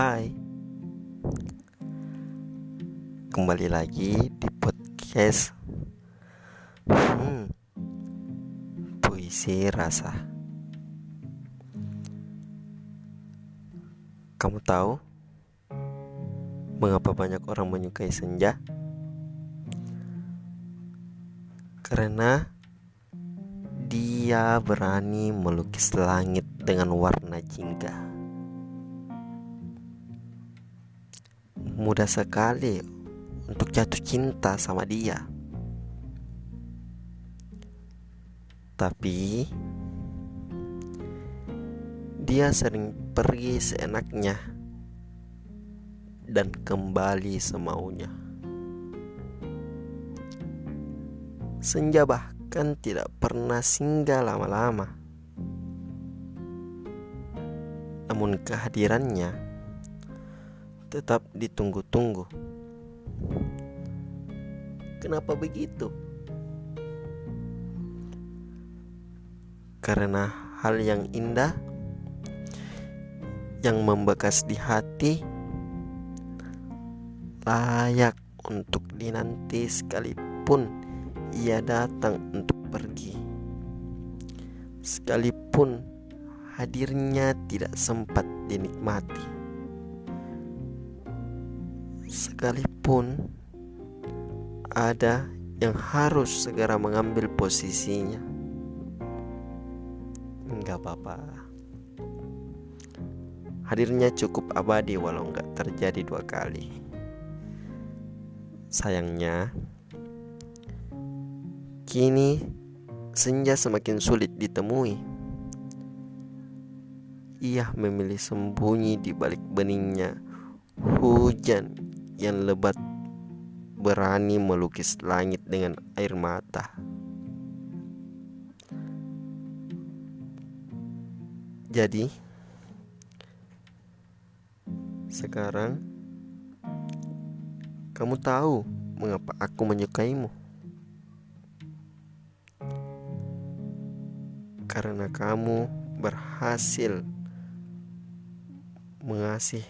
Hai Kembali lagi di podcast hmm, Puisi Rasa Kamu tahu Mengapa banyak orang menyukai senja? Karena dia berani melukis langit dengan warna jingga. Mudah sekali untuk jatuh cinta sama dia. Tapi dia sering pergi seenaknya dan kembali semaunya. Senja bahkan tidak pernah singgah lama-lama. Namun kehadirannya tetap ditunggu-tunggu. Kenapa begitu? Karena hal yang indah yang membekas di hati layak untuk dinanti sekalipun ia datang untuk pergi. Sekalipun hadirnya tidak sempat dinikmati sekalipun ada yang harus segera mengambil posisinya. Enggak apa-apa. Hadirnya cukup abadi walau enggak terjadi dua kali. Sayangnya, kini senja semakin sulit ditemui. Ia memilih sembunyi di balik beningnya hujan yang lebat berani melukis langit dengan air mata. Jadi, sekarang kamu tahu mengapa aku menyukaimu. Karena kamu berhasil mengasih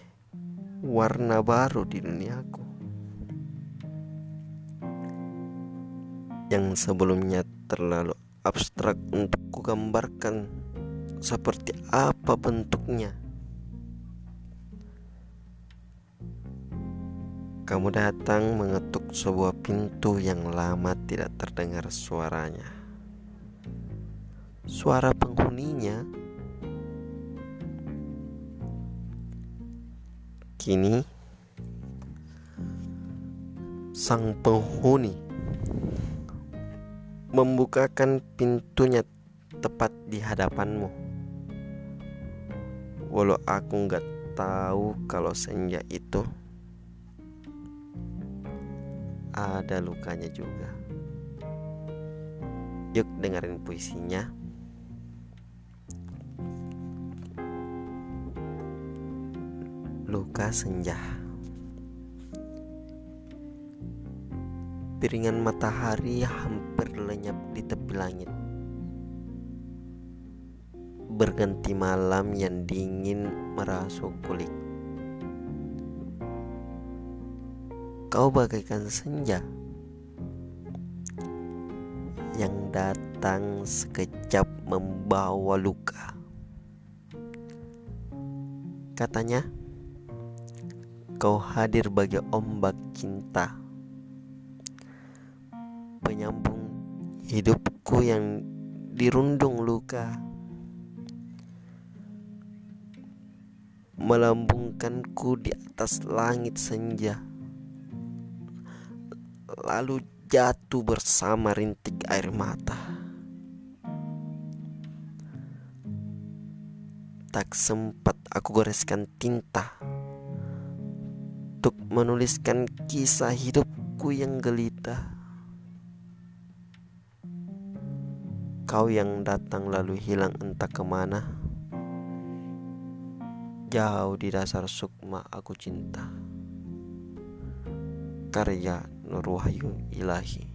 warna baru di duniaku yang sebelumnya terlalu abstrak untuk kugambarkan seperti apa bentuknya. Kamu datang mengetuk sebuah pintu yang lama tidak terdengar suaranya. Suara penghuninya Kini sang penghuni membukakan pintunya tepat di hadapanmu. Walau aku nggak tahu kalau senja itu ada lukanya juga. Yuk dengerin puisinya. Luka senja. Piringan matahari hampir lenyap di tepi langit. Berganti malam yang dingin merasuk kulit. Kau bagaikan senja yang datang sekejap membawa luka. Katanya, Kau hadir bagi ombak cinta. Penyambung hidupku yang dirundung luka. Melambungkanku di atas langit senja. Lalu jatuh bersama rintik air mata. Tak sempat aku goreskan tinta untuk menuliskan kisah hidupku yang gelita. Kau yang datang lalu hilang entah ke mana. Jauh di dasar sukma aku cinta. Karya Nur Wahyu Ilahi.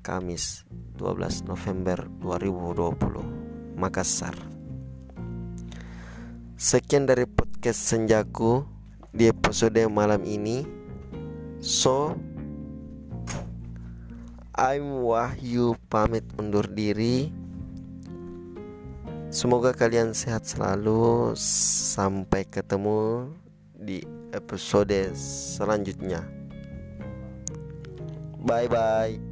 Kamis 12 November 2020 Makassar. Sekian dari podcast senjaku di episode malam ini. So, I'm Wahyu pamit undur diri. Semoga kalian sehat selalu. Sampai ketemu di episode selanjutnya. Bye bye.